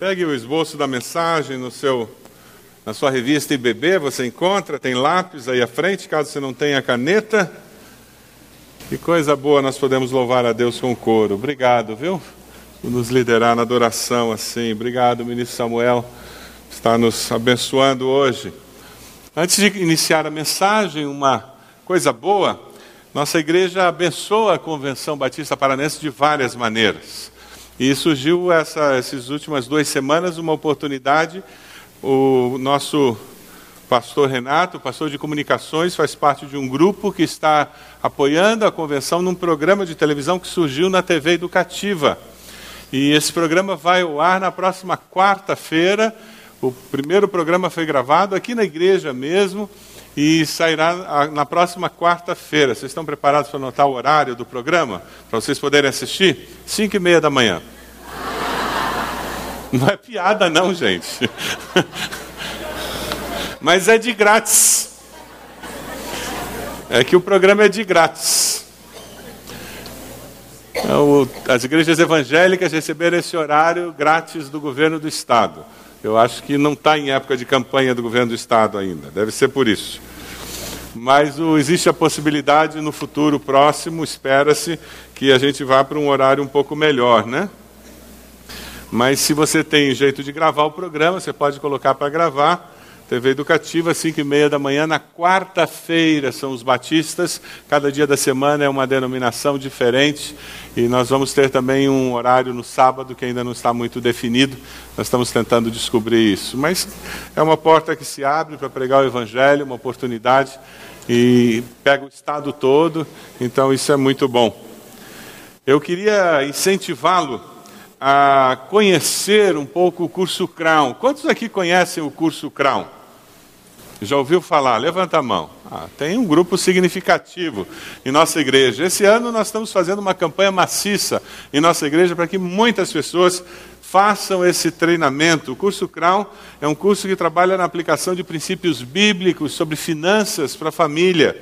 Pegue o esboço da mensagem no seu, na sua revista IBB, você encontra, tem lápis aí à frente, caso você não tenha caneta. Que coisa boa nós podemos louvar a Deus com coro. Obrigado, viu? Por nos liderar na adoração assim. Obrigado, ministro Samuel, está nos abençoando hoje. Antes de iniciar a mensagem, uma coisa boa, nossa igreja abençoa a Convenção Batista Paranense de várias maneiras. E surgiu essa, essas últimas duas semanas uma oportunidade. O nosso pastor Renato, pastor de comunicações, faz parte de um grupo que está apoiando a convenção num programa de televisão que surgiu na TV Educativa. E esse programa vai ao ar na próxima quarta-feira. O primeiro programa foi gravado aqui na igreja mesmo e sairá na próxima quarta-feira. Vocês estão preparados para anotar o horário do programa? Para vocês poderem assistir? Cinco e meia da manhã. Não é piada não, gente. Mas é de grátis. É que o programa é de grátis. É as igrejas evangélicas receberam esse horário grátis do governo do Estado. Eu acho que não está em época de campanha do governo do Estado ainda, deve ser por isso. Mas o, existe a possibilidade no futuro próximo, espera-se, que a gente vá para um horário um pouco melhor, né? Mas se você tem jeito de gravar o programa, você pode colocar para gravar. TV Educativa, 5 e meia da manhã, na quarta-feira são os batistas, cada dia da semana é uma denominação diferente, e nós vamos ter também um horário no sábado que ainda não está muito definido, nós estamos tentando descobrir isso. Mas é uma porta que se abre para pregar o Evangelho, uma oportunidade, e pega o estado todo, então isso é muito bom. Eu queria incentivá-lo a conhecer um pouco o curso Crown. Quantos aqui conhecem o curso Crown? Já ouviu falar? Levanta a mão. Ah, tem um grupo significativo em nossa igreja. Esse ano nós estamos fazendo uma campanha maciça em nossa igreja para que muitas pessoas façam esse treinamento. O curso Crown é um curso que trabalha na aplicação de princípios bíblicos sobre finanças para a família.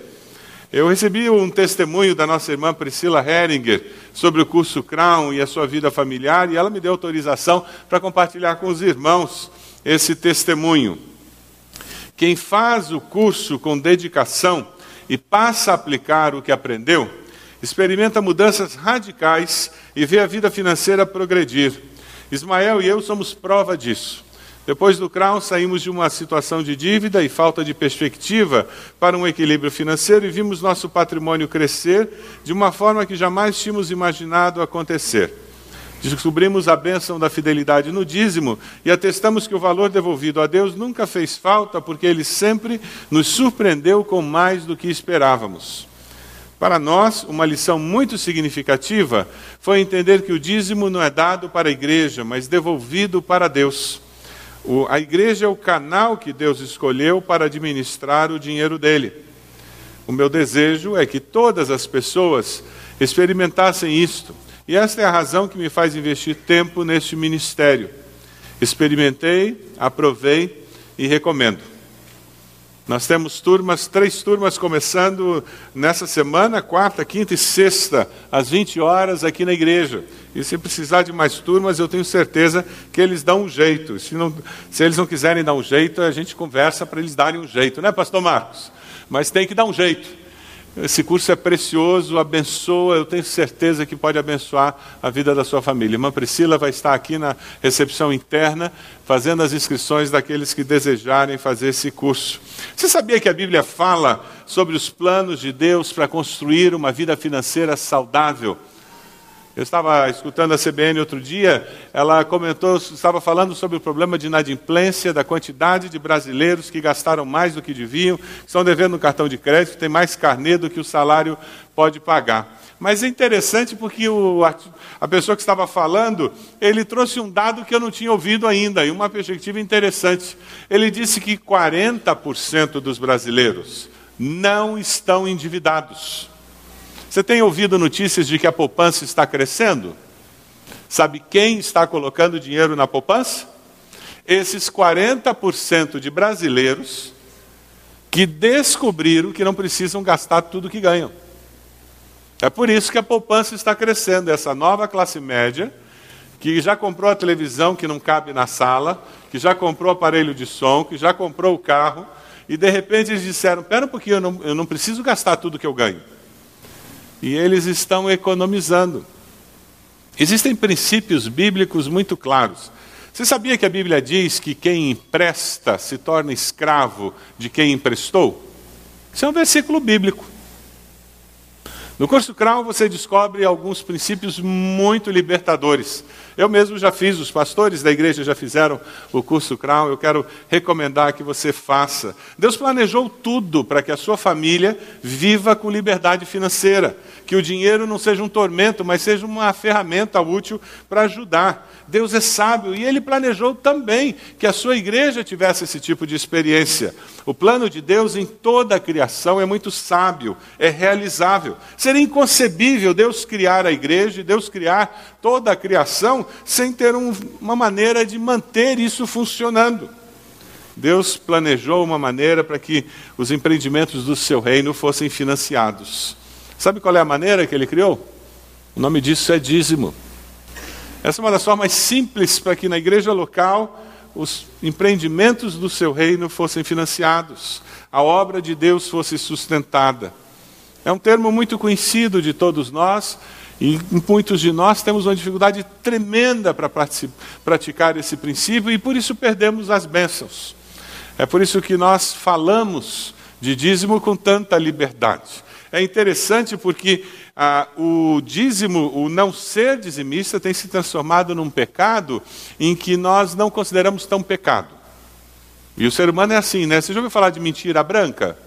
Eu recebi um testemunho da nossa irmã Priscila Heringer sobre o curso Crown e a sua vida familiar, e ela me deu autorização para compartilhar com os irmãos esse testemunho. Quem faz o curso com dedicação e passa a aplicar o que aprendeu, experimenta mudanças radicais e vê a vida financeira progredir. Ismael e eu somos prova disso. Depois do Crown, saímos de uma situação de dívida e falta de perspectiva para um equilíbrio financeiro e vimos nosso patrimônio crescer de uma forma que jamais tínhamos imaginado acontecer. Descobrimos a bênção da fidelidade no dízimo e atestamos que o valor devolvido a Deus nunca fez falta, porque Ele sempre nos surpreendeu com mais do que esperávamos. Para nós, uma lição muito significativa foi entender que o dízimo não é dado para a igreja, mas devolvido para Deus. O, a igreja é o canal que Deus escolheu para administrar o dinheiro dele. O meu desejo é que todas as pessoas experimentassem isto e esta é a razão que me faz investir tempo neste ministério. Experimentei, aprovei e recomendo. Nós temos turmas, três turmas começando nessa semana, quarta, quinta e sexta, às 20 horas aqui na igreja. E se precisar de mais turmas, eu tenho certeza que eles dão um jeito. Se, não, se eles não quiserem dar um jeito, a gente conversa para eles darem um jeito, né, Pastor Marcos? Mas tem que dar um jeito. Esse curso é precioso, abençoa, eu tenho certeza que pode abençoar a vida da sua família. Irmã Priscila vai estar aqui na recepção interna, fazendo as inscrições daqueles que desejarem fazer esse curso. Você sabia que a Bíblia fala sobre os planos de Deus para construir uma vida financeira saudável? Eu estava escutando a CBN outro dia, ela comentou, estava falando sobre o problema de inadimplência, da quantidade de brasileiros que gastaram mais do que deviam, estão devendo no cartão de crédito, tem mais carnê do que o salário pode pagar. Mas é interessante porque o, a pessoa que estava falando, ele trouxe um dado que eu não tinha ouvido ainda, e uma perspectiva interessante. Ele disse que 40% dos brasileiros não estão endividados. Você tem ouvido notícias de que a poupança está crescendo? Sabe quem está colocando dinheiro na poupança? Esses 40% de brasileiros que descobriram que não precisam gastar tudo que ganham. É por isso que a poupança está crescendo, essa nova classe média que já comprou a televisão que não cabe na sala, que já comprou o aparelho de som, que já comprou o carro, e de repente eles disseram: Pera um pouquinho, eu não, eu não preciso gastar tudo que eu ganho. E eles estão economizando. Existem princípios bíblicos muito claros. Você sabia que a Bíblia diz que quem empresta se torna escravo de quem emprestou? Isso é um versículo bíblico. No curso Crown você descobre alguns princípios muito libertadores. Eu mesmo já fiz, os pastores da igreja já fizeram o curso Crown, eu quero recomendar que você faça. Deus planejou tudo para que a sua família viva com liberdade financeira, que o dinheiro não seja um tormento, mas seja uma ferramenta útil para ajudar. Deus é sábio e ele planejou também que a sua igreja tivesse esse tipo de experiência. O plano de Deus em toda a criação é muito sábio, é realizável. Seria inconcebível Deus criar a igreja e Deus criar toda a criação sem ter um, uma maneira de manter isso funcionando. Deus planejou uma maneira para que os empreendimentos do seu reino fossem financiados. Sabe qual é a maneira que ele criou? O nome disso é dízimo. Essa é uma das formas simples para que na igreja local os empreendimentos do seu reino fossem financiados, a obra de Deus fosse sustentada. É um termo muito conhecido de todos nós, e muitos de nós temos uma dificuldade tremenda para praticar esse princípio e por isso perdemos as bênçãos. É por isso que nós falamos de dízimo com tanta liberdade. É interessante porque ah, o dízimo, o não ser dizimista, tem se transformado num pecado em que nós não consideramos tão pecado. E o ser humano é assim, né? Você já ouviu falar de mentira branca?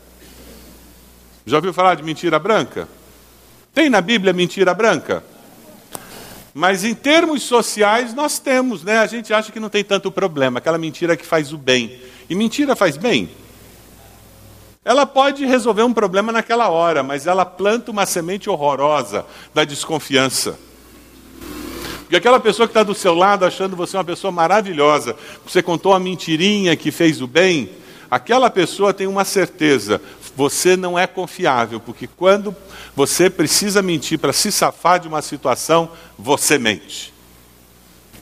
Já ouviu falar de mentira branca? Tem na Bíblia mentira branca? Mas em termos sociais nós temos, né? A gente acha que não tem tanto problema, aquela mentira que faz o bem. E mentira faz bem? Ela pode resolver um problema naquela hora, mas ela planta uma semente horrorosa da desconfiança. Porque aquela pessoa que está do seu lado achando você uma pessoa maravilhosa, você contou uma mentirinha que fez o bem, aquela pessoa tem uma certeza: você não é confiável, porque quando você precisa mentir para se safar de uma situação, você mente.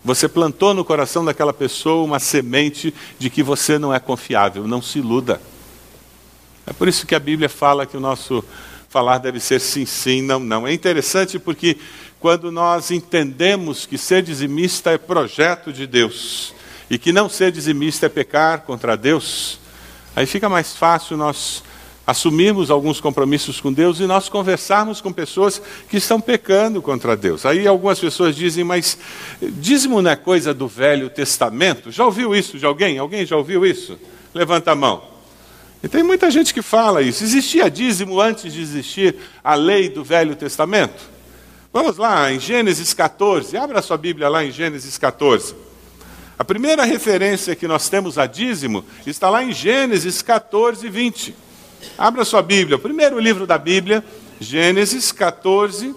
Você plantou no coração daquela pessoa uma semente de que você não é confiável, não se iluda. É por isso que a Bíblia fala que o nosso falar deve ser sim, sim, não, não. É interessante porque quando nós entendemos que ser dizimista é projeto de Deus e que não ser dizimista é pecar contra Deus, aí fica mais fácil nós assumirmos alguns compromissos com Deus e nós conversarmos com pessoas que estão pecando contra Deus. Aí algumas pessoas dizem, mas dízimo não é coisa do Velho Testamento? Já ouviu isso de alguém? Alguém já ouviu isso? Levanta a mão. E tem muita gente que fala isso. Existia dízimo antes de existir a lei do Velho Testamento? Vamos lá, em Gênesis 14, abra sua Bíblia lá em Gênesis 14. A primeira referência que nós temos a dízimo está lá em Gênesis 14, 20. Abra sua Bíblia, primeiro livro da Bíblia, Gênesis 14.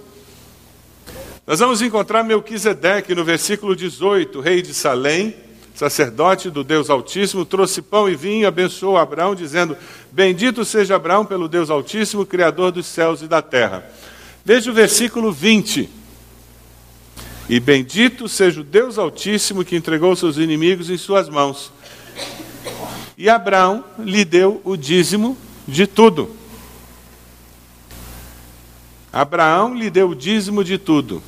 Nós vamos encontrar Melquisedeque no versículo 18, rei de Salém sacerdote do Deus Altíssimo, trouxe pão e vinho, abençoou Abraão, dizendo: Bendito seja Abraão pelo Deus Altíssimo, Criador dos céus e da terra. Veja o versículo 20. E bendito seja o Deus Altíssimo que entregou seus inimigos em suas mãos. E Abraão lhe deu o dízimo de tudo. Abraão lhe deu o dízimo de tudo.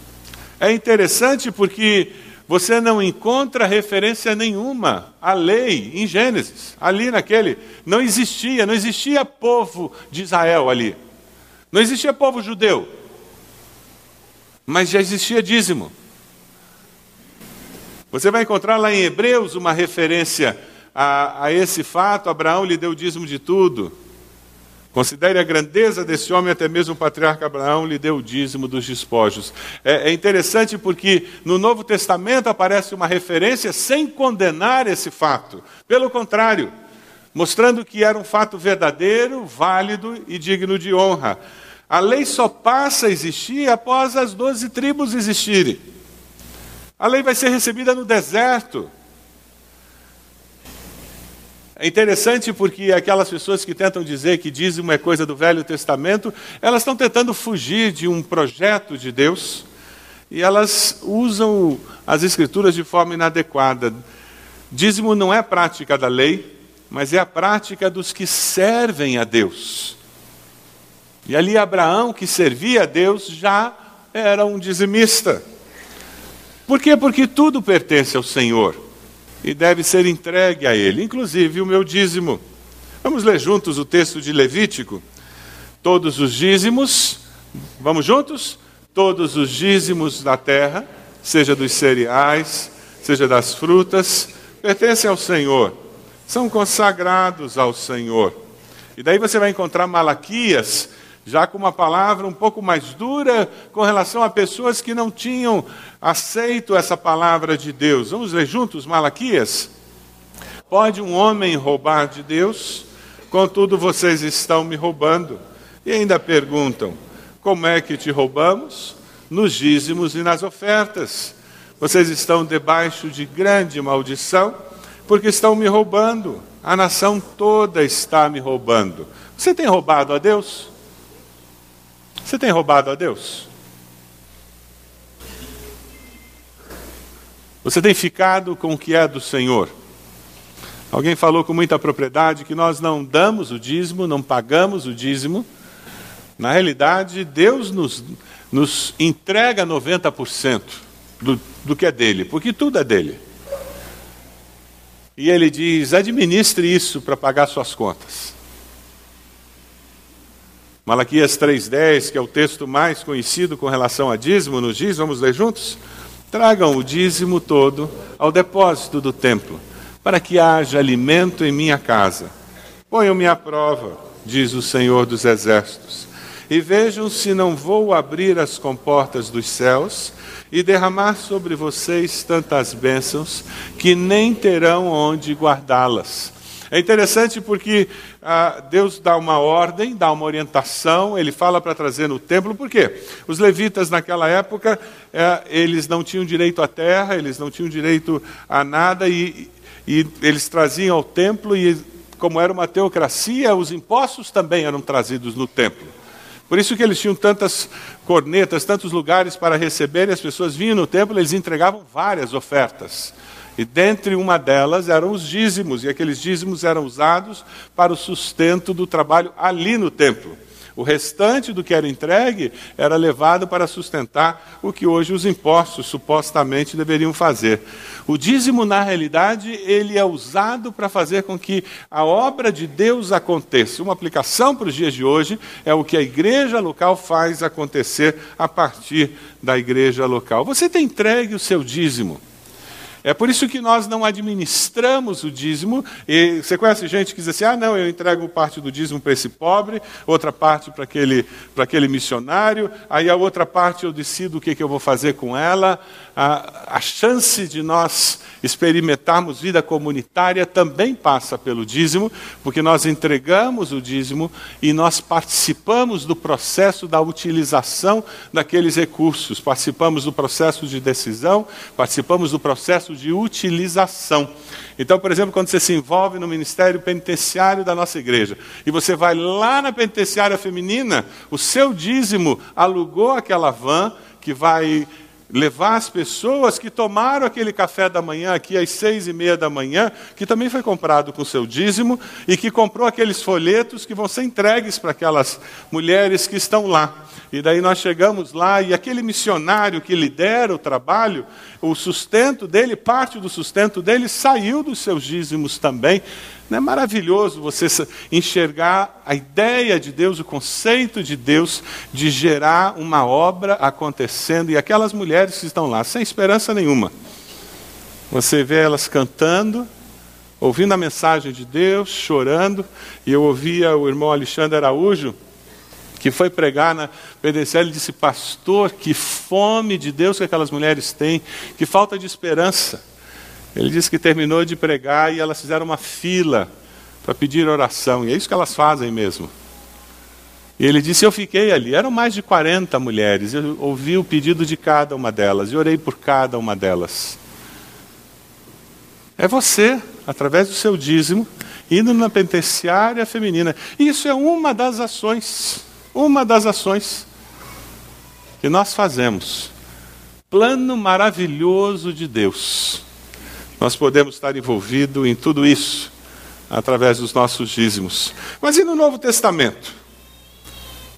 É interessante porque você não encontra referência nenhuma à lei em Gênesis. Ali naquele, não existia, não existia povo de Israel ali. Não existia povo judeu. Mas já existia dízimo. Você vai encontrar lá em Hebreus uma referência a, a esse fato: Abraão lhe deu o dízimo de tudo. Considere a grandeza desse homem, até mesmo o patriarca Abraão lhe deu o dízimo dos despojos. É, é, interessante porque no Novo Testamento aparece uma referência sem condenar esse fato. Pelo contrário, mostrando que era um fato verdadeiro, válido e digno de honra. A lei só passa a existir após as doze tribos existirem. A lei vai ser recebida no deserto. É interessante porque aquelas pessoas que tentam dizer que dízimo é coisa do Velho Testamento, elas estão tentando fugir de um projeto de Deus e elas usam as escrituras de forma inadequada. Dízimo não é prática da lei, mas é a prática dos que servem a Deus. E ali Abraão, que servia a Deus, já era um dizimista. Por quê? Porque tudo pertence ao Senhor e deve ser entregue a Ele, inclusive o meu dízimo. Vamos ler juntos o texto de Levítico? Todos os dízimos, vamos juntos? Todos os dízimos da terra, seja dos cereais, seja das frutas, pertencem ao Senhor, são consagrados ao Senhor. E daí você vai encontrar Malaquias, já com uma palavra um pouco mais dura com relação a pessoas que não tinham aceito essa palavra de Deus. Vamos ler juntos Malaquias? Pode um homem roubar de Deus? Contudo, vocês estão me roubando. E ainda perguntam: como é que te roubamos? Nos dízimos e nas ofertas. Vocês estão debaixo de grande maldição, porque estão me roubando. A nação toda está me roubando. Você tem roubado a Deus? Você tem roubado a Deus? Você tem ficado com o que é do Senhor? Alguém falou com muita propriedade que nós não damos o dízimo, não pagamos o dízimo. Na realidade, Deus nos, nos entrega 90% do, do que é dele, porque tudo é dele. E ele diz: administre isso para pagar suas contas. Malaquias 3,10, que é o texto mais conhecido com relação a dízimo, nos diz, vamos ler juntos? Tragam o dízimo todo ao depósito do templo, para que haja alimento em minha casa. Ponham-me à prova, diz o Senhor dos Exércitos, e vejam se não vou abrir as comportas dos céus e derramar sobre vocês tantas bênçãos que nem terão onde guardá-las. É interessante porque ah, Deus dá uma ordem, dá uma orientação, ele fala para trazer no templo, por quê? Os levitas naquela época, eh, eles não tinham direito à terra, eles não tinham direito a nada, e, e eles traziam ao templo, e como era uma teocracia, os impostos também eram trazidos no templo. Por isso que eles tinham tantas cornetas, tantos lugares para receber, e as pessoas vinham no templo, eles entregavam várias ofertas. E dentre uma delas eram os dízimos, e aqueles dízimos eram usados para o sustento do trabalho ali no templo. O restante do que era entregue era levado para sustentar o que hoje os impostos supostamente deveriam fazer. O dízimo, na realidade, ele é usado para fazer com que a obra de Deus aconteça. Uma aplicação para os dias de hoje é o que a igreja local faz acontecer a partir da igreja local. Você tem entregue o seu dízimo. É por isso que nós não administramos o dízimo. E você conhece gente que diz assim: ah, não, eu entrego parte do dízimo para esse pobre, outra parte para aquele, para aquele missionário, aí a outra parte eu decido o que, que eu vou fazer com ela. A, a chance de nós experimentarmos vida comunitária também passa pelo dízimo, porque nós entregamos o dízimo e nós participamos do processo da utilização daqueles recursos, participamos do processo de decisão, participamos do processo de utilização. Então, por exemplo, quando você se envolve no ministério penitenciário da nossa igreja e você vai lá na penitenciária feminina, o seu dízimo alugou aquela van que vai levar as pessoas que tomaram aquele café da manhã aqui às seis e meia da manhã, que também foi comprado com seu dízimo, e que comprou aqueles folhetos que vão ser entregues para aquelas mulheres que estão lá. E daí nós chegamos lá e aquele missionário que lidera o trabalho, o sustento dele, parte do sustento dele saiu dos seus dízimos também. Não é maravilhoso você enxergar a ideia de Deus, o conceito de Deus de gerar uma obra acontecendo e aquelas mulheres que estão lá sem esperança nenhuma. Você vê elas cantando, ouvindo a mensagem de Deus, chorando, e eu ouvia o irmão Alexandre Araújo que foi pregar na PDC, ele disse, pastor, que fome de Deus que aquelas mulheres têm, que falta de esperança. Ele disse que terminou de pregar e elas fizeram uma fila para pedir oração, e é isso que elas fazem mesmo. E ele disse: Eu fiquei ali, eram mais de 40 mulheres, eu ouvi o pedido de cada uma delas e orei por cada uma delas. É você, através do seu dízimo, indo na penitenciária feminina. Isso é uma das ações uma das ações que nós fazemos plano maravilhoso de Deus. Nós podemos estar envolvidos em tudo isso através dos nossos dízimos. Mas e no Novo Testamento?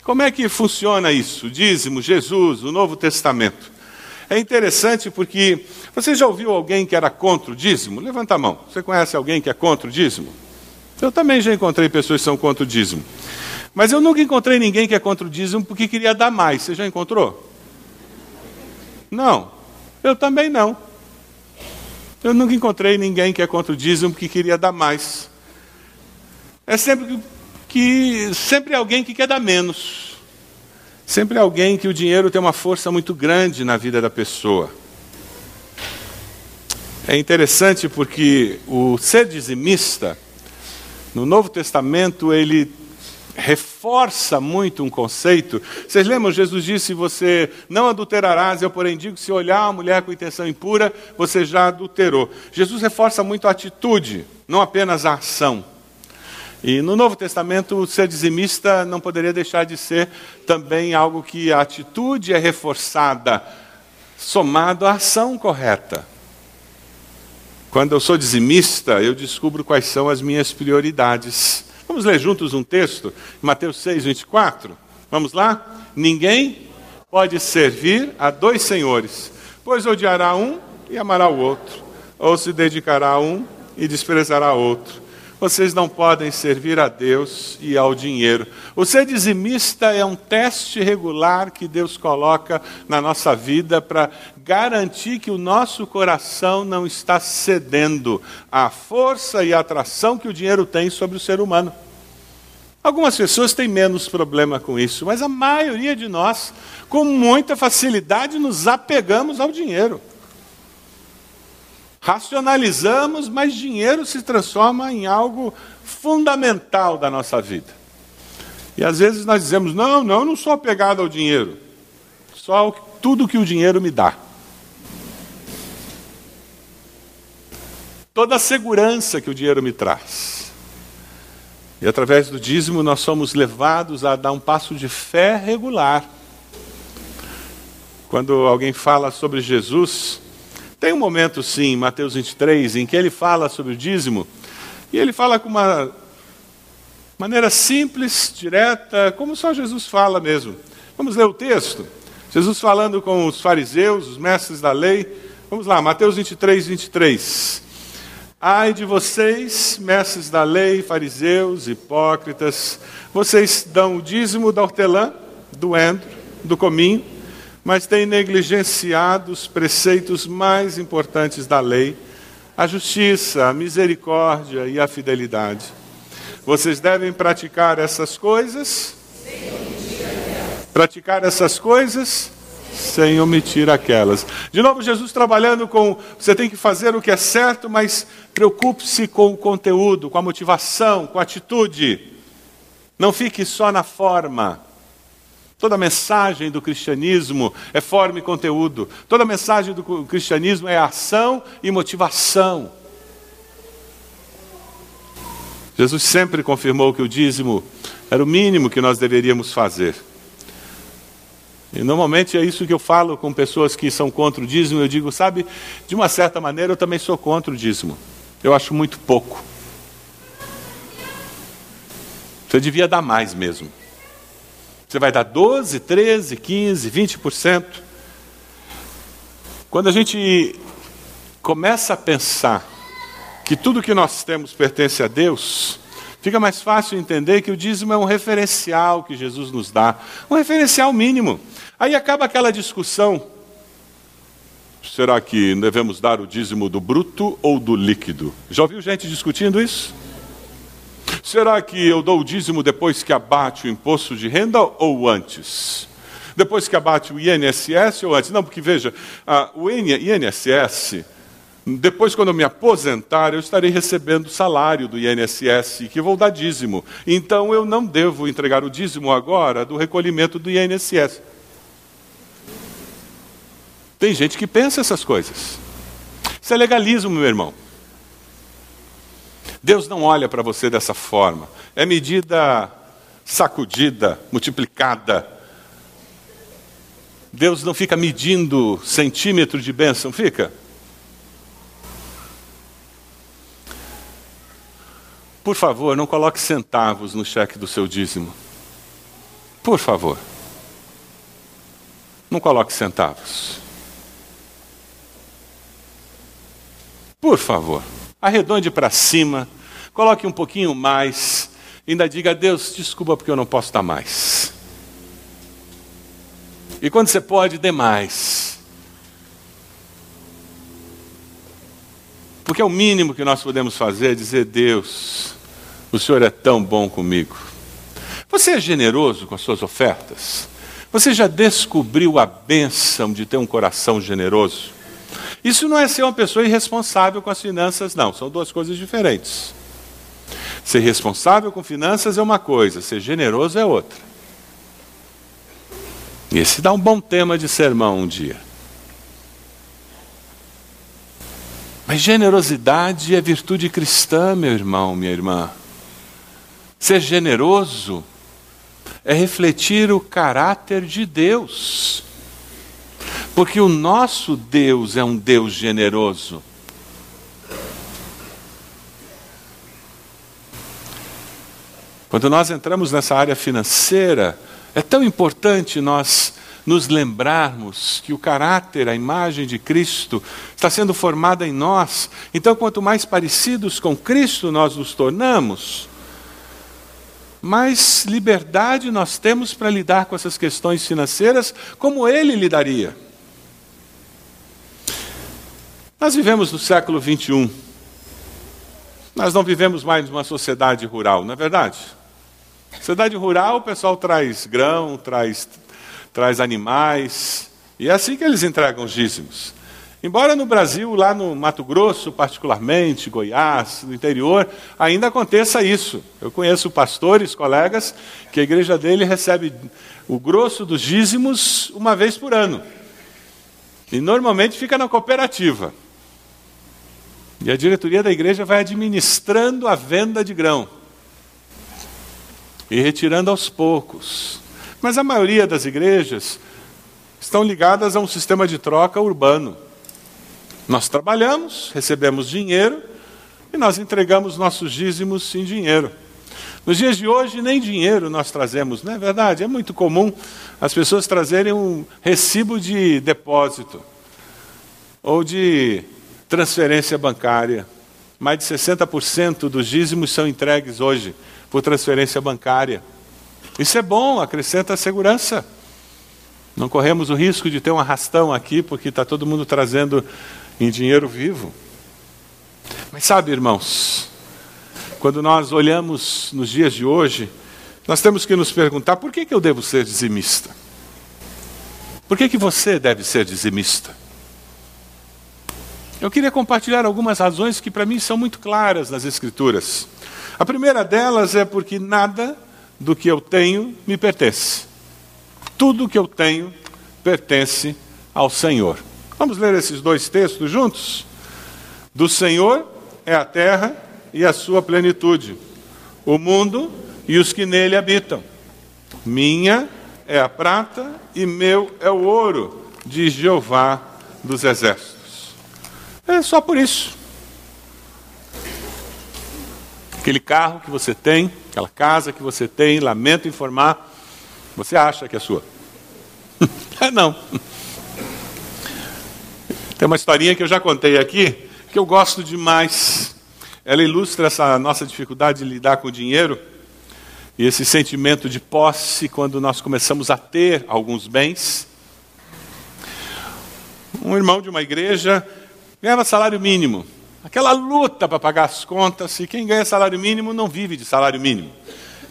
Como é que funciona isso? Dízimo, Jesus, o Novo Testamento. É interessante porque você já ouviu alguém que era contra o dízimo? Levanta a mão. Você conhece alguém que é contra o dízimo? Eu também já encontrei pessoas que são contra o dízimo. Mas eu nunca encontrei ninguém que é contra o dízimo porque queria dar mais. Você já encontrou? Não. Eu também não. Eu nunca encontrei ninguém que é contra o dízimo porque queria dar mais. É sempre que sempre alguém que quer dar menos. Sempre alguém que o dinheiro tem uma força muito grande na vida da pessoa. É interessante porque o ser dizimista, no Novo Testamento, ele reforça muito um conceito. Vocês lembram? Jesus disse: Você não adulterarás, eu, porém, digo: se olhar uma mulher com intenção impura, você já adulterou. Jesus reforça muito a atitude, não apenas a ação. E no Novo Testamento, ser dizimista não poderia deixar de ser também algo que a atitude é reforçada, somado à ação correta. Quando eu sou dizimista, eu descubro quais são as minhas prioridades. Vamos ler juntos um texto, Mateus 6, 24? Vamos lá? Ninguém pode servir a dois senhores, pois odiará um e amará o outro, ou se dedicará a um e desprezará outro. Vocês não podem servir a Deus e ao dinheiro. O ser dizimista é um teste regular que Deus coloca na nossa vida para garantir que o nosso coração não está cedendo à força e à atração que o dinheiro tem sobre o ser humano. Algumas pessoas têm menos problema com isso, mas a maioria de nós, com muita facilidade, nos apegamos ao dinheiro. Racionalizamos, mas dinheiro se transforma em algo fundamental da nossa vida. E às vezes nós dizemos: não, não, eu não sou apegado ao dinheiro, só tudo que o dinheiro me dá. Toda a segurança que o dinheiro me traz. E através do dízimo nós somos levados a dar um passo de fé regular. Quando alguém fala sobre Jesus, tem um momento, sim, em Mateus 23, em que ele fala sobre o dízimo, e ele fala com uma maneira simples, direta, como só Jesus fala mesmo. Vamos ler o texto? Jesus falando com os fariseus, os mestres da lei. Vamos lá, Mateus 23, 23. Ai de vocês, mestres da lei, fariseus, hipócritas, vocês dão o dízimo da hortelã, do endro, do cominho, mas tem negligenciado os preceitos mais importantes da lei, a justiça, a misericórdia e a fidelidade. Vocês devem praticar essas coisas, praticar essas coisas sem omitir aquelas. De novo, Jesus trabalhando com você tem que fazer o que é certo, mas preocupe-se com o conteúdo, com a motivação, com a atitude. Não fique só na forma. Toda mensagem do cristianismo é forma e conteúdo. Toda mensagem do cristianismo é ação e motivação. Jesus sempre confirmou que o dízimo era o mínimo que nós deveríamos fazer. E normalmente é isso que eu falo com pessoas que são contra o dízimo. Eu digo, sabe, de uma certa maneira eu também sou contra o dízimo. Eu acho muito pouco. Você devia dar mais mesmo. Você vai dar 12, 13, 15, 20%. Quando a gente começa a pensar que tudo que nós temos pertence a Deus, fica mais fácil entender que o dízimo é um referencial que Jesus nos dá, um referencial mínimo. Aí acaba aquela discussão: será que devemos dar o dízimo do bruto ou do líquido? Já ouviu gente discutindo isso? Será que eu dou o dízimo depois que abate o imposto de renda ou antes? Depois que abate o INSS ou antes? Não, porque veja, o INSS, depois quando eu me aposentar, eu estarei recebendo o salário do INSS, que vou dar dízimo. Então eu não devo entregar o dízimo agora do recolhimento do INSS. Tem gente que pensa essas coisas. Isso é legalismo, meu irmão. Deus não olha para você dessa forma. É medida sacudida, multiplicada. Deus não fica medindo centímetro de bênção, fica? Por favor, não coloque centavos no cheque do seu dízimo. Por favor. Não coloque centavos. Por favor, arredonde para cima, coloque um pouquinho mais, ainda diga a Deus, desculpa porque eu não posso dar mais. E quando você pode, dê mais. Porque é o mínimo que nós podemos fazer é dizer, Deus, o Senhor é tão bom comigo. Você é generoso com as suas ofertas? Você já descobriu a bênção de ter um coração generoso? Isso não é ser uma pessoa irresponsável com as finanças, não. São duas coisas diferentes. Ser responsável com finanças é uma coisa, ser generoso é outra. E esse dá um bom tema de sermão um dia. Mas generosidade é virtude cristã, meu irmão, minha irmã. Ser generoso é refletir o caráter de Deus. Porque o nosso Deus é um Deus generoso. Quando nós entramos nessa área financeira, é tão importante nós nos lembrarmos que o caráter, a imagem de Cristo está sendo formada em nós. Então, quanto mais parecidos com Cristo nós nos tornamos, mais liberdade nós temos para lidar com essas questões financeiras como ele lidaria. Nós vivemos no século 21. Nós não vivemos mais numa sociedade rural, não é verdade? Sociedade rural, o pessoal traz grão, traz, traz animais, e é assim que eles entregam os dízimos. Embora no Brasil, lá no Mato Grosso, particularmente, Goiás, no interior, ainda aconteça isso. Eu conheço pastores, colegas, que a igreja dele recebe o grosso dos dízimos uma vez por ano. E normalmente fica na cooperativa. E a diretoria da igreja vai administrando a venda de grão e retirando aos poucos. Mas a maioria das igrejas estão ligadas a um sistema de troca urbano. Nós trabalhamos, recebemos dinheiro e nós entregamos nossos dízimos em dinheiro. Nos dias de hoje, nem dinheiro nós trazemos, não é verdade? É muito comum as pessoas trazerem um recibo de depósito ou de transferência bancária. Mais de 60% dos dízimos são entregues hoje por transferência bancária. Isso é bom, acrescenta segurança. Não corremos o risco de ter um arrastão aqui, porque está todo mundo trazendo em dinheiro vivo. Mas sabe, irmãos, quando nós olhamos nos dias de hoje, nós temos que nos perguntar por que, que eu devo ser dizimista? Por que, que você deve ser dizimista? Eu queria compartilhar algumas razões que para mim são muito claras nas Escrituras. A primeira delas é porque nada do que eu tenho me pertence. Tudo que eu tenho pertence ao Senhor. Vamos ler esses dois textos juntos? Do Senhor é a terra e a sua plenitude, o mundo e os que nele habitam. Minha é a prata e meu é o ouro, diz Jeová dos exércitos. É só por isso. Aquele carro que você tem, aquela casa que você tem, lamento informar, você acha que é sua. é não. Tem uma historinha que eu já contei aqui, que eu gosto demais. Ela ilustra essa nossa dificuldade de lidar com o dinheiro e esse sentimento de posse quando nós começamos a ter alguns bens. Um irmão de uma igreja ganhava salário mínimo. Aquela luta para pagar as contas, e quem ganha salário mínimo não vive de salário mínimo.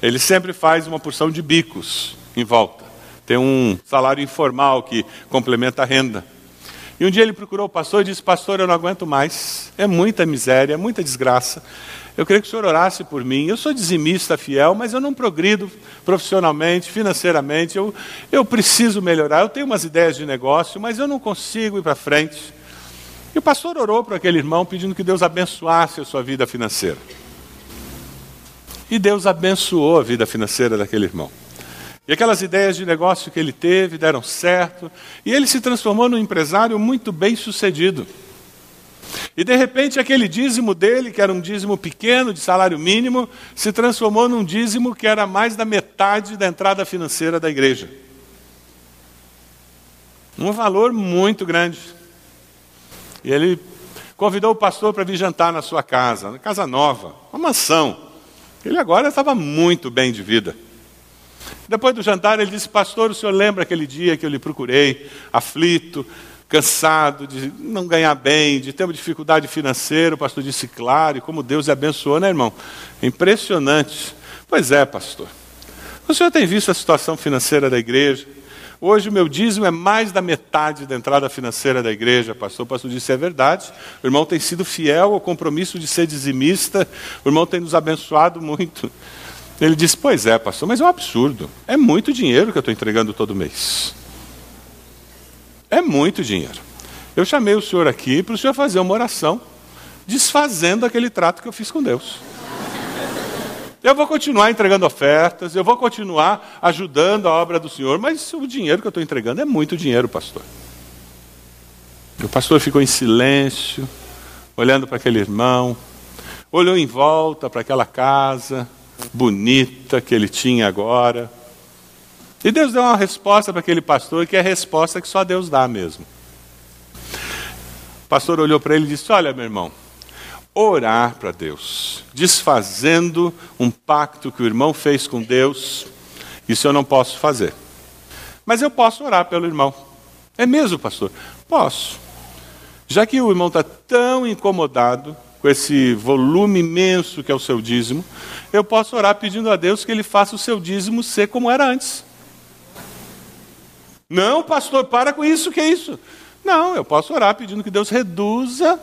Ele sempre faz uma porção de bicos em volta. Tem um salário informal que complementa a renda. E um dia ele procurou o pastor e disse: Pastor, eu não aguento mais. É muita miséria, muita desgraça. Eu queria que o senhor orasse por mim. Eu sou dizimista fiel, mas eu não progrido profissionalmente, financeiramente. Eu, eu preciso melhorar. Eu tenho umas ideias de negócio, mas eu não consigo ir para frente. E o pastor orou para aquele irmão, pedindo que Deus abençoasse a sua vida financeira. E Deus abençoou a vida financeira daquele irmão. E aquelas ideias de negócio que ele teve deram certo, e ele se transformou num empresário muito bem sucedido. E de repente aquele dízimo dele, que era um dízimo pequeno, de salário mínimo, se transformou num dízimo que era mais da metade da entrada financeira da igreja. Um valor muito grande. E ele convidou o pastor para vir jantar na sua casa, na casa nova, uma mansão. Ele agora estava muito bem de vida. Depois do jantar, ele disse: Pastor, o senhor lembra aquele dia que eu lhe procurei, aflito, cansado de não ganhar bem, de ter uma dificuldade financeira? O pastor disse: Claro, e como Deus lhe abençoou, né, irmão? Impressionante. Pois é, pastor. O senhor tem visto a situação financeira da igreja? Hoje o meu dízimo é mais da metade da entrada financeira da igreja, pastor. O pastor disse: é verdade. O irmão tem sido fiel ao compromisso de ser dizimista. O irmão tem nos abençoado muito. Ele disse: Pois é, pastor, mas é um absurdo. É muito dinheiro que eu estou entregando todo mês. É muito dinheiro. Eu chamei o senhor aqui para o senhor fazer uma oração, desfazendo aquele trato que eu fiz com Deus. Eu vou continuar entregando ofertas, eu vou continuar ajudando a obra do Senhor, mas o dinheiro que eu estou entregando é muito dinheiro, pastor. O pastor ficou em silêncio, olhando para aquele irmão, olhou em volta para aquela casa bonita que ele tinha agora. E Deus deu uma resposta para aquele pastor, que é a resposta que só Deus dá mesmo. O pastor olhou para ele e disse: Olha, meu irmão, orar para Deus, desfazendo um pacto que o irmão fez com Deus, isso eu não posso fazer. Mas eu posso orar pelo irmão. É mesmo, pastor? Posso. Já que o irmão está tão incomodado com esse volume imenso que é o seu dízimo, eu posso orar pedindo a Deus que ele faça o seu dízimo ser como era antes. Não, pastor, para com isso, que é isso? Não, eu posso orar pedindo que Deus reduza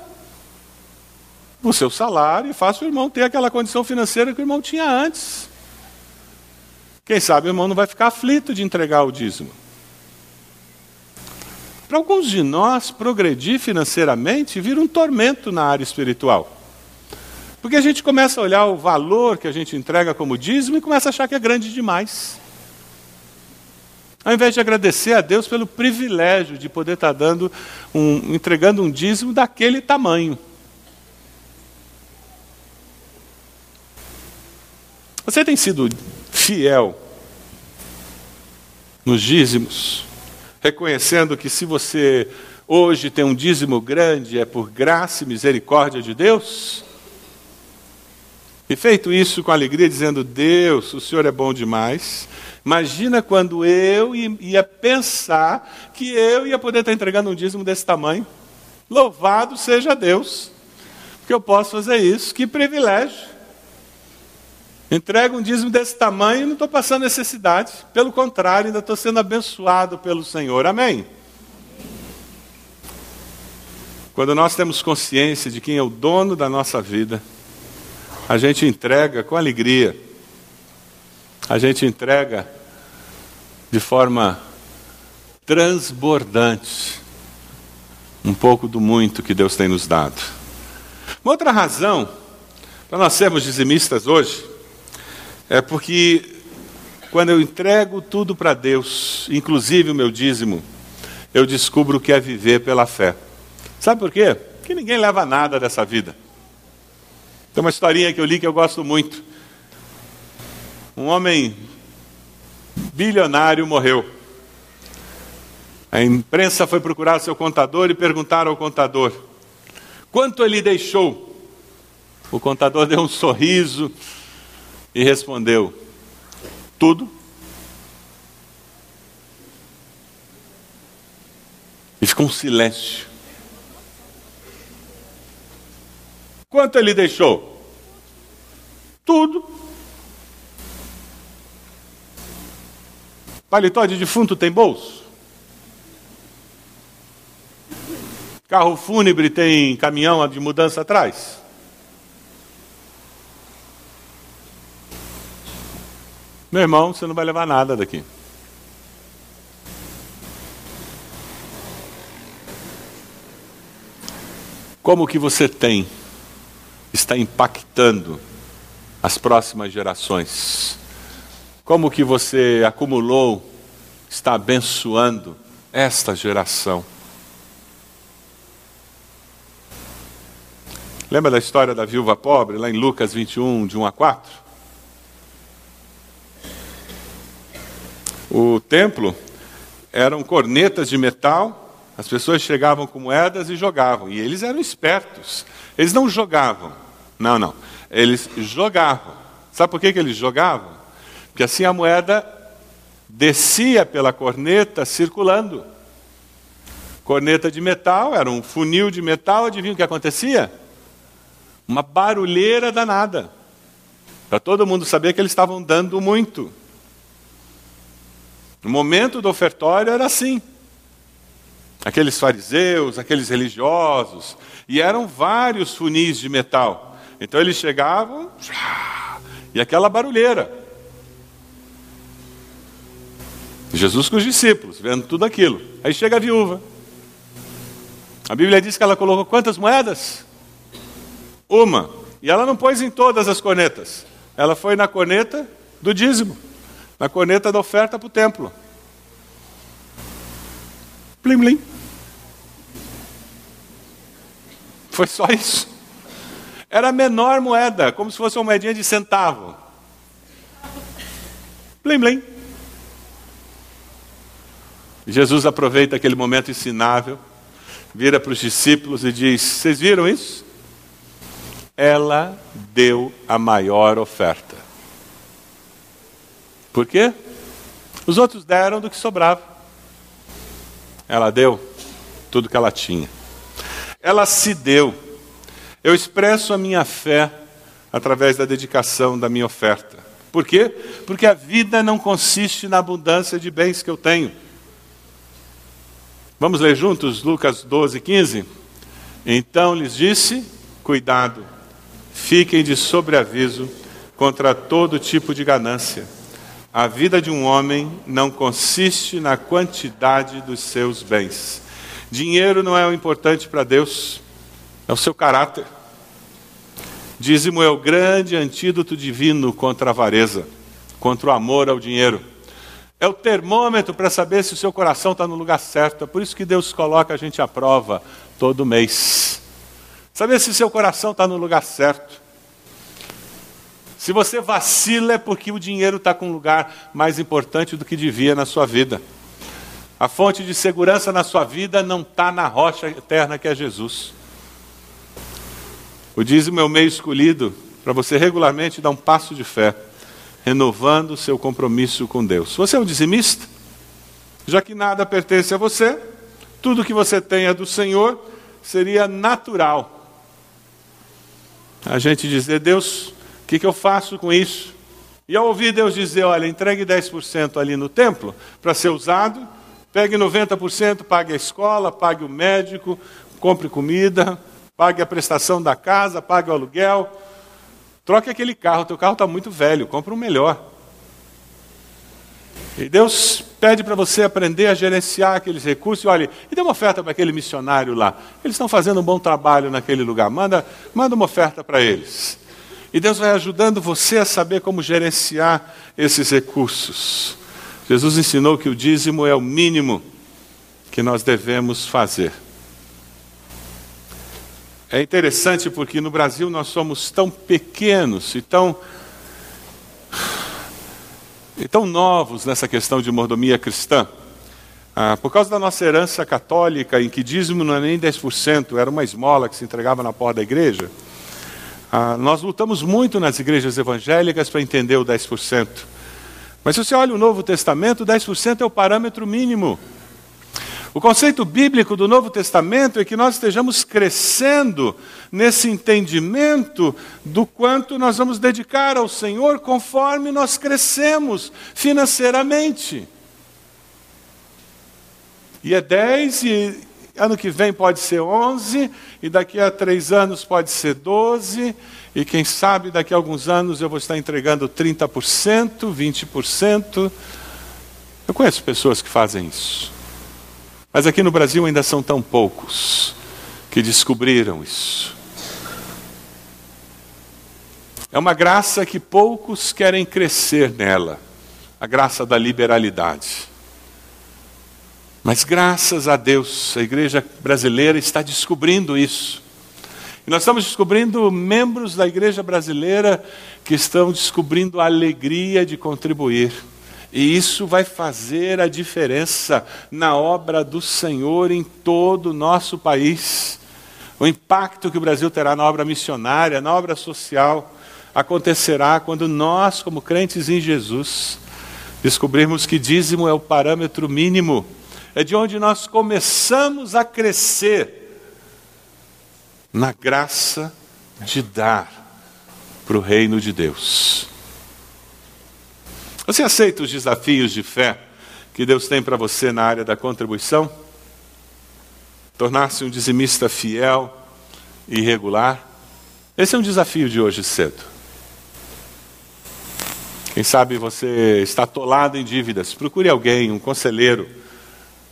o seu salário e faça o irmão ter aquela condição financeira que o irmão tinha antes. Quem sabe o irmão não vai ficar aflito de entregar o dízimo. Para alguns de nós, progredir financeiramente vira um tormento na área espiritual. Porque a gente começa a olhar o valor que a gente entrega como dízimo e começa a achar que é grande demais. Ao invés de agradecer a Deus pelo privilégio de poder estar dando um, entregando um dízimo daquele tamanho. Você tem sido fiel nos dízimos, reconhecendo que se você hoje tem um dízimo grande é por graça e misericórdia de Deus? E feito isso com alegria, dizendo: Deus, o Senhor é bom demais. Imagina quando eu ia pensar que eu ia poder estar entregando um dízimo desse tamanho. Louvado seja Deus, que eu posso fazer isso. Que privilégio. Entrego um dízimo desse tamanho e não estou passando necessidade. Pelo contrário, ainda estou sendo abençoado pelo Senhor. Amém? Quando nós temos consciência de quem é o dono da nossa vida, a gente entrega com alegria. A gente entrega de forma transbordante um pouco do muito que Deus tem nos dado. Uma outra razão para nós sermos dizimistas hoje é porque quando eu entrego tudo para Deus, inclusive o meu dízimo, eu descubro o que é viver pela fé. Sabe por quê? Porque ninguém leva nada dessa vida. Tem uma historinha que eu li que eu gosto muito. Um homem bilionário morreu. A imprensa foi procurar seu contador e perguntaram ao contador: quanto ele deixou? O contador deu um sorriso e respondeu: Tudo. E ficou um silêncio. Quanto ele deixou? Tudo. Paletó de defunto tem bolso? Carro fúnebre tem caminhão de mudança atrás? Meu irmão, você não vai levar nada daqui. Como que você tem está impactando as próximas gerações? como que você acumulou, está abençoando esta geração. Lembra da história da viúva pobre, lá em Lucas 21, de 1 a 4? O templo eram cornetas de metal, as pessoas chegavam com moedas e jogavam, e eles eram espertos. Eles não jogavam, não, não, eles jogavam. Sabe por que, que eles jogavam? Porque assim a moeda descia pela corneta circulando. Corneta de metal, era um funil de metal, adivinha o que acontecia? Uma barulheira danada. Para todo mundo saber que eles estavam dando muito. No momento do ofertório era assim. Aqueles fariseus, aqueles religiosos, e eram vários funis de metal. Então eles chegavam e aquela barulheira. Jesus com os discípulos, vendo tudo aquilo. Aí chega a viúva. A Bíblia diz que ela colocou quantas moedas? Uma. E ela não pôs em todas as cornetas. Ela foi na corneta do dízimo, na corneta da oferta para o templo. Plim, plim. Foi só isso. Era a menor moeda, como se fosse uma moedinha de centavo. Plim, plim. Jesus aproveita aquele momento ensinável, vira para os discípulos e diz: Vocês viram isso? ela deu a maior oferta. Por quê? Os outros deram do que sobrava. Ela deu tudo que ela tinha. Ela se deu. Eu expresso a minha fé através da dedicação da minha oferta. Por quê? Porque a vida não consiste na abundância de bens que eu tenho. Vamos ler juntos Lucas 12, 15? Então lhes disse: Cuidado, Fiquem de sobreaviso contra todo tipo de ganância. A vida de um homem não consiste na quantidade dos seus bens. Dinheiro não é o importante para Deus, é o seu caráter. Dízimo é o grande antídoto divino contra a avareza, contra o amor ao dinheiro. É o termômetro para saber se o seu coração está no lugar certo. É por isso que Deus coloca a gente à prova todo mês. Saber se seu coração está no lugar certo. Se você vacila é porque o dinheiro está com um lugar mais importante do que devia na sua vida. A fonte de segurança na sua vida não está na rocha eterna que é Jesus. O dízimo é o meio escolhido para você regularmente dar um passo de fé, renovando o seu compromisso com Deus. Você é um dizimista? Já que nada pertence a você, tudo que você tem é do Senhor, seria natural a gente dizer, Deus, que, que eu faço com isso? E ao ouvir Deus dizer, olha, entregue 10% ali no templo para ser usado, pegue 90%, pague a escola, pague o médico, compre comida, pague a prestação da casa, pague o aluguel. Troque aquele carro, teu carro está muito velho, compre um melhor. E Deus pede para você aprender a gerenciar aqueles recursos. E olha, e dê uma oferta para aquele missionário lá. Eles estão fazendo um bom trabalho naquele lugar. Manda, manda uma oferta para eles. E Deus vai ajudando você a saber como gerenciar esses recursos. Jesus ensinou que o dízimo é o mínimo que nós devemos fazer. É interessante porque no Brasil nós somos tão pequenos e tão e tão novos nessa questão de mordomia cristã. Ah, por causa da nossa herança católica, em que dízimo não é nem 10%, era uma esmola que se entregava na porta da igreja, ah, nós lutamos muito nas igrejas evangélicas para entender o 10%. Mas se você olha o Novo Testamento, 10% é o parâmetro mínimo. O conceito bíblico do Novo Testamento é que nós estejamos crescendo nesse entendimento do quanto nós vamos dedicar ao Senhor conforme nós crescemos financeiramente. E é 10, e ano que vem pode ser 11, e daqui a três anos pode ser 12, e quem sabe daqui a alguns anos eu vou estar entregando 30%, 20%. Eu conheço pessoas que fazem isso. Mas aqui no Brasil ainda são tão poucos que descobriram isso. É uma graça que poucos querem crescer nela. a graça da liberalidade. Mas graças a Deus, a igreja brasileira está descobrindo isso. E nós estamos descobrindo membros da igreja brasileira que estão descobrindo a alegria de contribuir. E isso vai fazer a diferença na obra do Senhor em todo o nosso país. O impacto que o Brasil terá na obra missionária, na obra social, acontecerá quando nós, como crentes em Jesus, descobrirmos que dízimo é o parâmetro mínimo, é de onde nós começamos a crescer na graça de dar para o reino de Deus. Você aceita os desafios de fé que Deus tem para você na área da contribuição? Tornar-se um dizimista fiel e regular? Esse é um desafio de hoje cedo. Quem sabe você está atolado em dívidas, procure alguém, um conselheiro.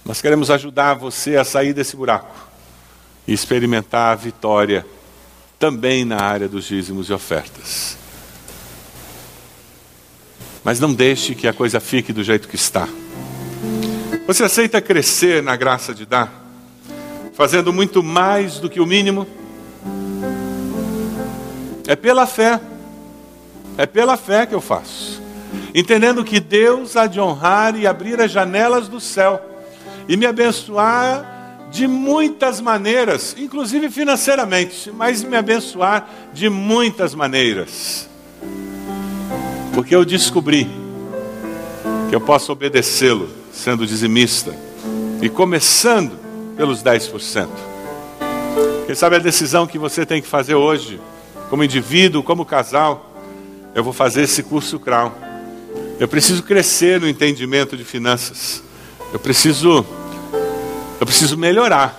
Nós queremos ajudar você a sair desse buraco e experimentar a vitória também na área dos dízimos e ofertas. Mas não deixe que a coisa fique do jeito que está. Você aceita crescer na graça de dar, fazendo muito mais do que o mínimo? É pela fé, é pela fé que eu faço, entendendo que Deus há de honrar e abrir as janelas do céu e me abençoar de muitas maneiras, inclusive financeiramente, mas me abençoar de muitas maneiras. Porque eu descobri que eu posso obedecê-lo sendo dizimista e começando pelos 10%. Quem sabe a decisão que você tem que fazer hoje, como indivíduo, como casal, eu vou fazer esse curso CRAU. Eu preciso crescer no entendimento de finanças. Eu preciso eu preciso melhorar.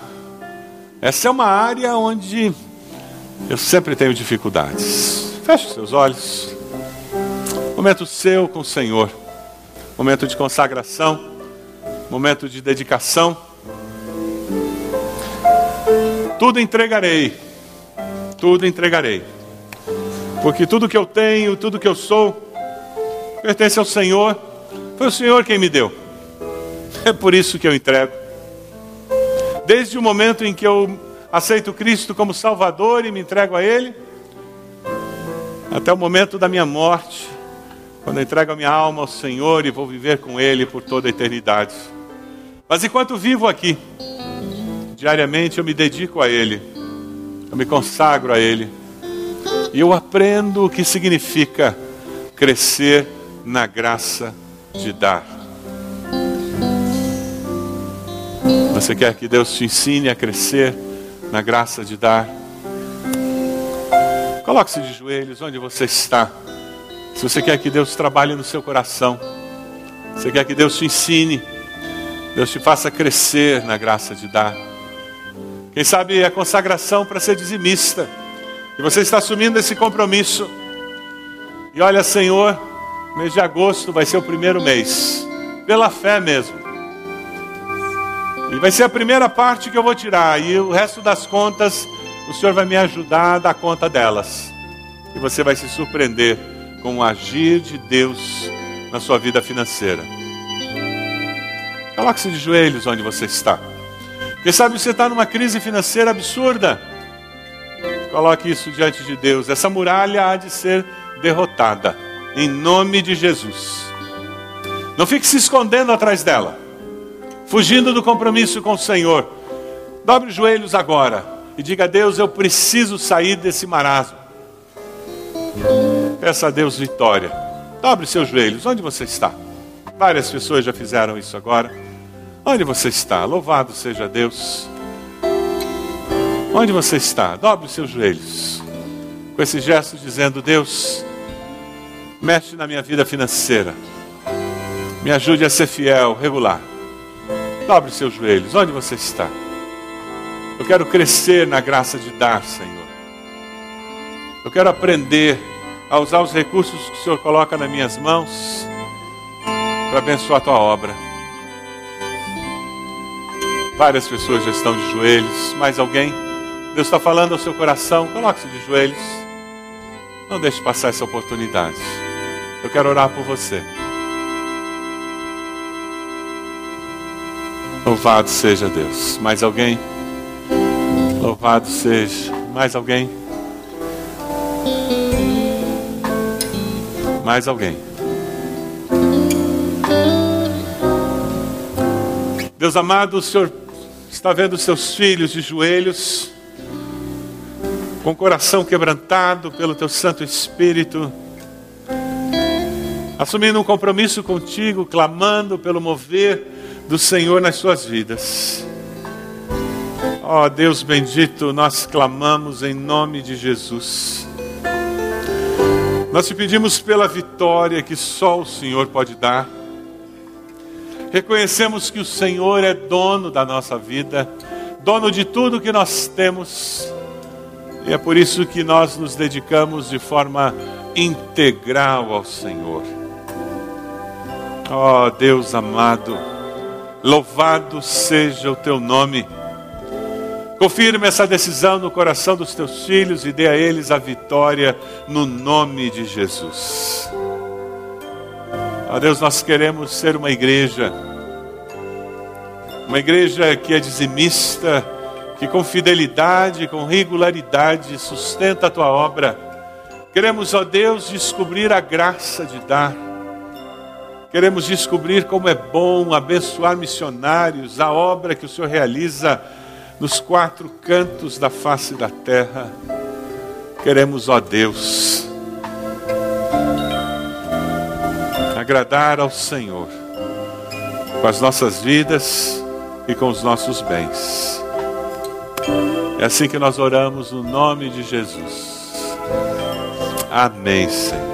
Essa é uma área onde eu sempre tenho dificuldades. Feche seus olhos. Momento seu com o Senhor. Momento de consagração. Momento de dedicação. Tudo entregarei. Tudo entregarei. Porque tudo que eu tenho, tudo que eu sou, pertence ao Senhor. Foi o Senhor quem me deu. É por isso que eu entrego. Desde o momento em que eu aceito Cristo como Salvador e me entrego a Ele, até o momento da minha morte, quando eu entrego a minha alma ao Senhor e vou viver com Ele por toda a eternidade. Mas enquanto vivo aqui, diariamente eu me dedico a Ele, eu me consagro a Ele, e eu aprendo o que significa crescer na graça de dar. Você quer que Deus te ensine a crescer na graça de dar? Coloque-se de joelhos onde você está. Se você quer que Deus trabalhe no seu coração, você quer que Deus te ensine, Deus te faça crescer na graça de dar. Quem sabe a consagração para ser dizimista. E você está assumindo esse compromisso. E olha, Senhor, mês de agosto vai ser o primeiro mês, pela fé mesmo. E vai ser a primeira parte que eu vou tirar. E o resto das contas, o Senhor vai me ajudar a dar conta delas. E você vai se surpreender com o agir de Deus na sua vida financeira. Coloque-se de joelhos onde você está. Quem sabe você está numa crise financeira absurda. Coloque isso diante de Deus. Essa muralha há de ser derrotada. Em nome de Jesus. Não fique se escondendo atrás dela fugindo do compromisso com o Senhor. Dobre os joelhos agora e diga a Deus: Eu preciso sair desse marasmo. Peça a Deus vitória. Dobre seus joelhos. Onde você está? Várias pessoas já fizeram isso agora. Onde você está? Louvado seja Deus. Onde você está? Dobre seus joelhos. Com esse gesto dizendo: Deus, mexe na minha vida financeira. Me ajude a ser fiel, regular. Dobre seus joelhos. Onde você está? Eu quero crescer na graça de dar, Senhor. Eu quero aprender a usar os recursos que o Senhor coloca nas minhas mãos para abençoar a tua obra. Várias pessoas já estão de joelhos. Mais alguém? Deus está falando ao seu coração. Coloque-se de joelhos. Não deixe passar essa oportunidade. Eu quero orar por você. Louvado seja Deus. Mais alguém? Louvado seja. Mais alguém? Mais alguém? Deus amado, o Senhor está vendo seus filhos de joelhos, com o coração quebrantado pelo teu Santo Espírito, assumindo um compromisso contigo, clamando pelo mover do Senhor nas suas vidas. Ó oh, Deus bendito, nós clamamos em nome de Jesus. Nós te pedimos pela vitória que só o Senhor pode dar. Reconhecemos que o Senhor é dono da nossa vida, dono de tudo que nós temos. E é por isso que nós nos dedicamos de forma integral ao Senhor. Ó oh, Deus amado, louvado seja o teu nome. Confirme essa decisão no coração dos teus filhos e dê a eles a vitória no nome de Jesus. Ó Deus, nós queremos ser uma igreja, uma igreja que é dizimista, que com fidelidade, com regularidade sustenta a tua obra. Queremos, ó Deus, descobrir a graça de dar. Queremos descobrir como é bom abençoar missionários, a obra que o Senhor realiza nos quatro cantos da face da terra. Queremos, ó Deus, agradar ao Senhor com as nossas vidas e com os nossos bens. É assim que nós oramos no nome de Jesus. Amém, Senhor.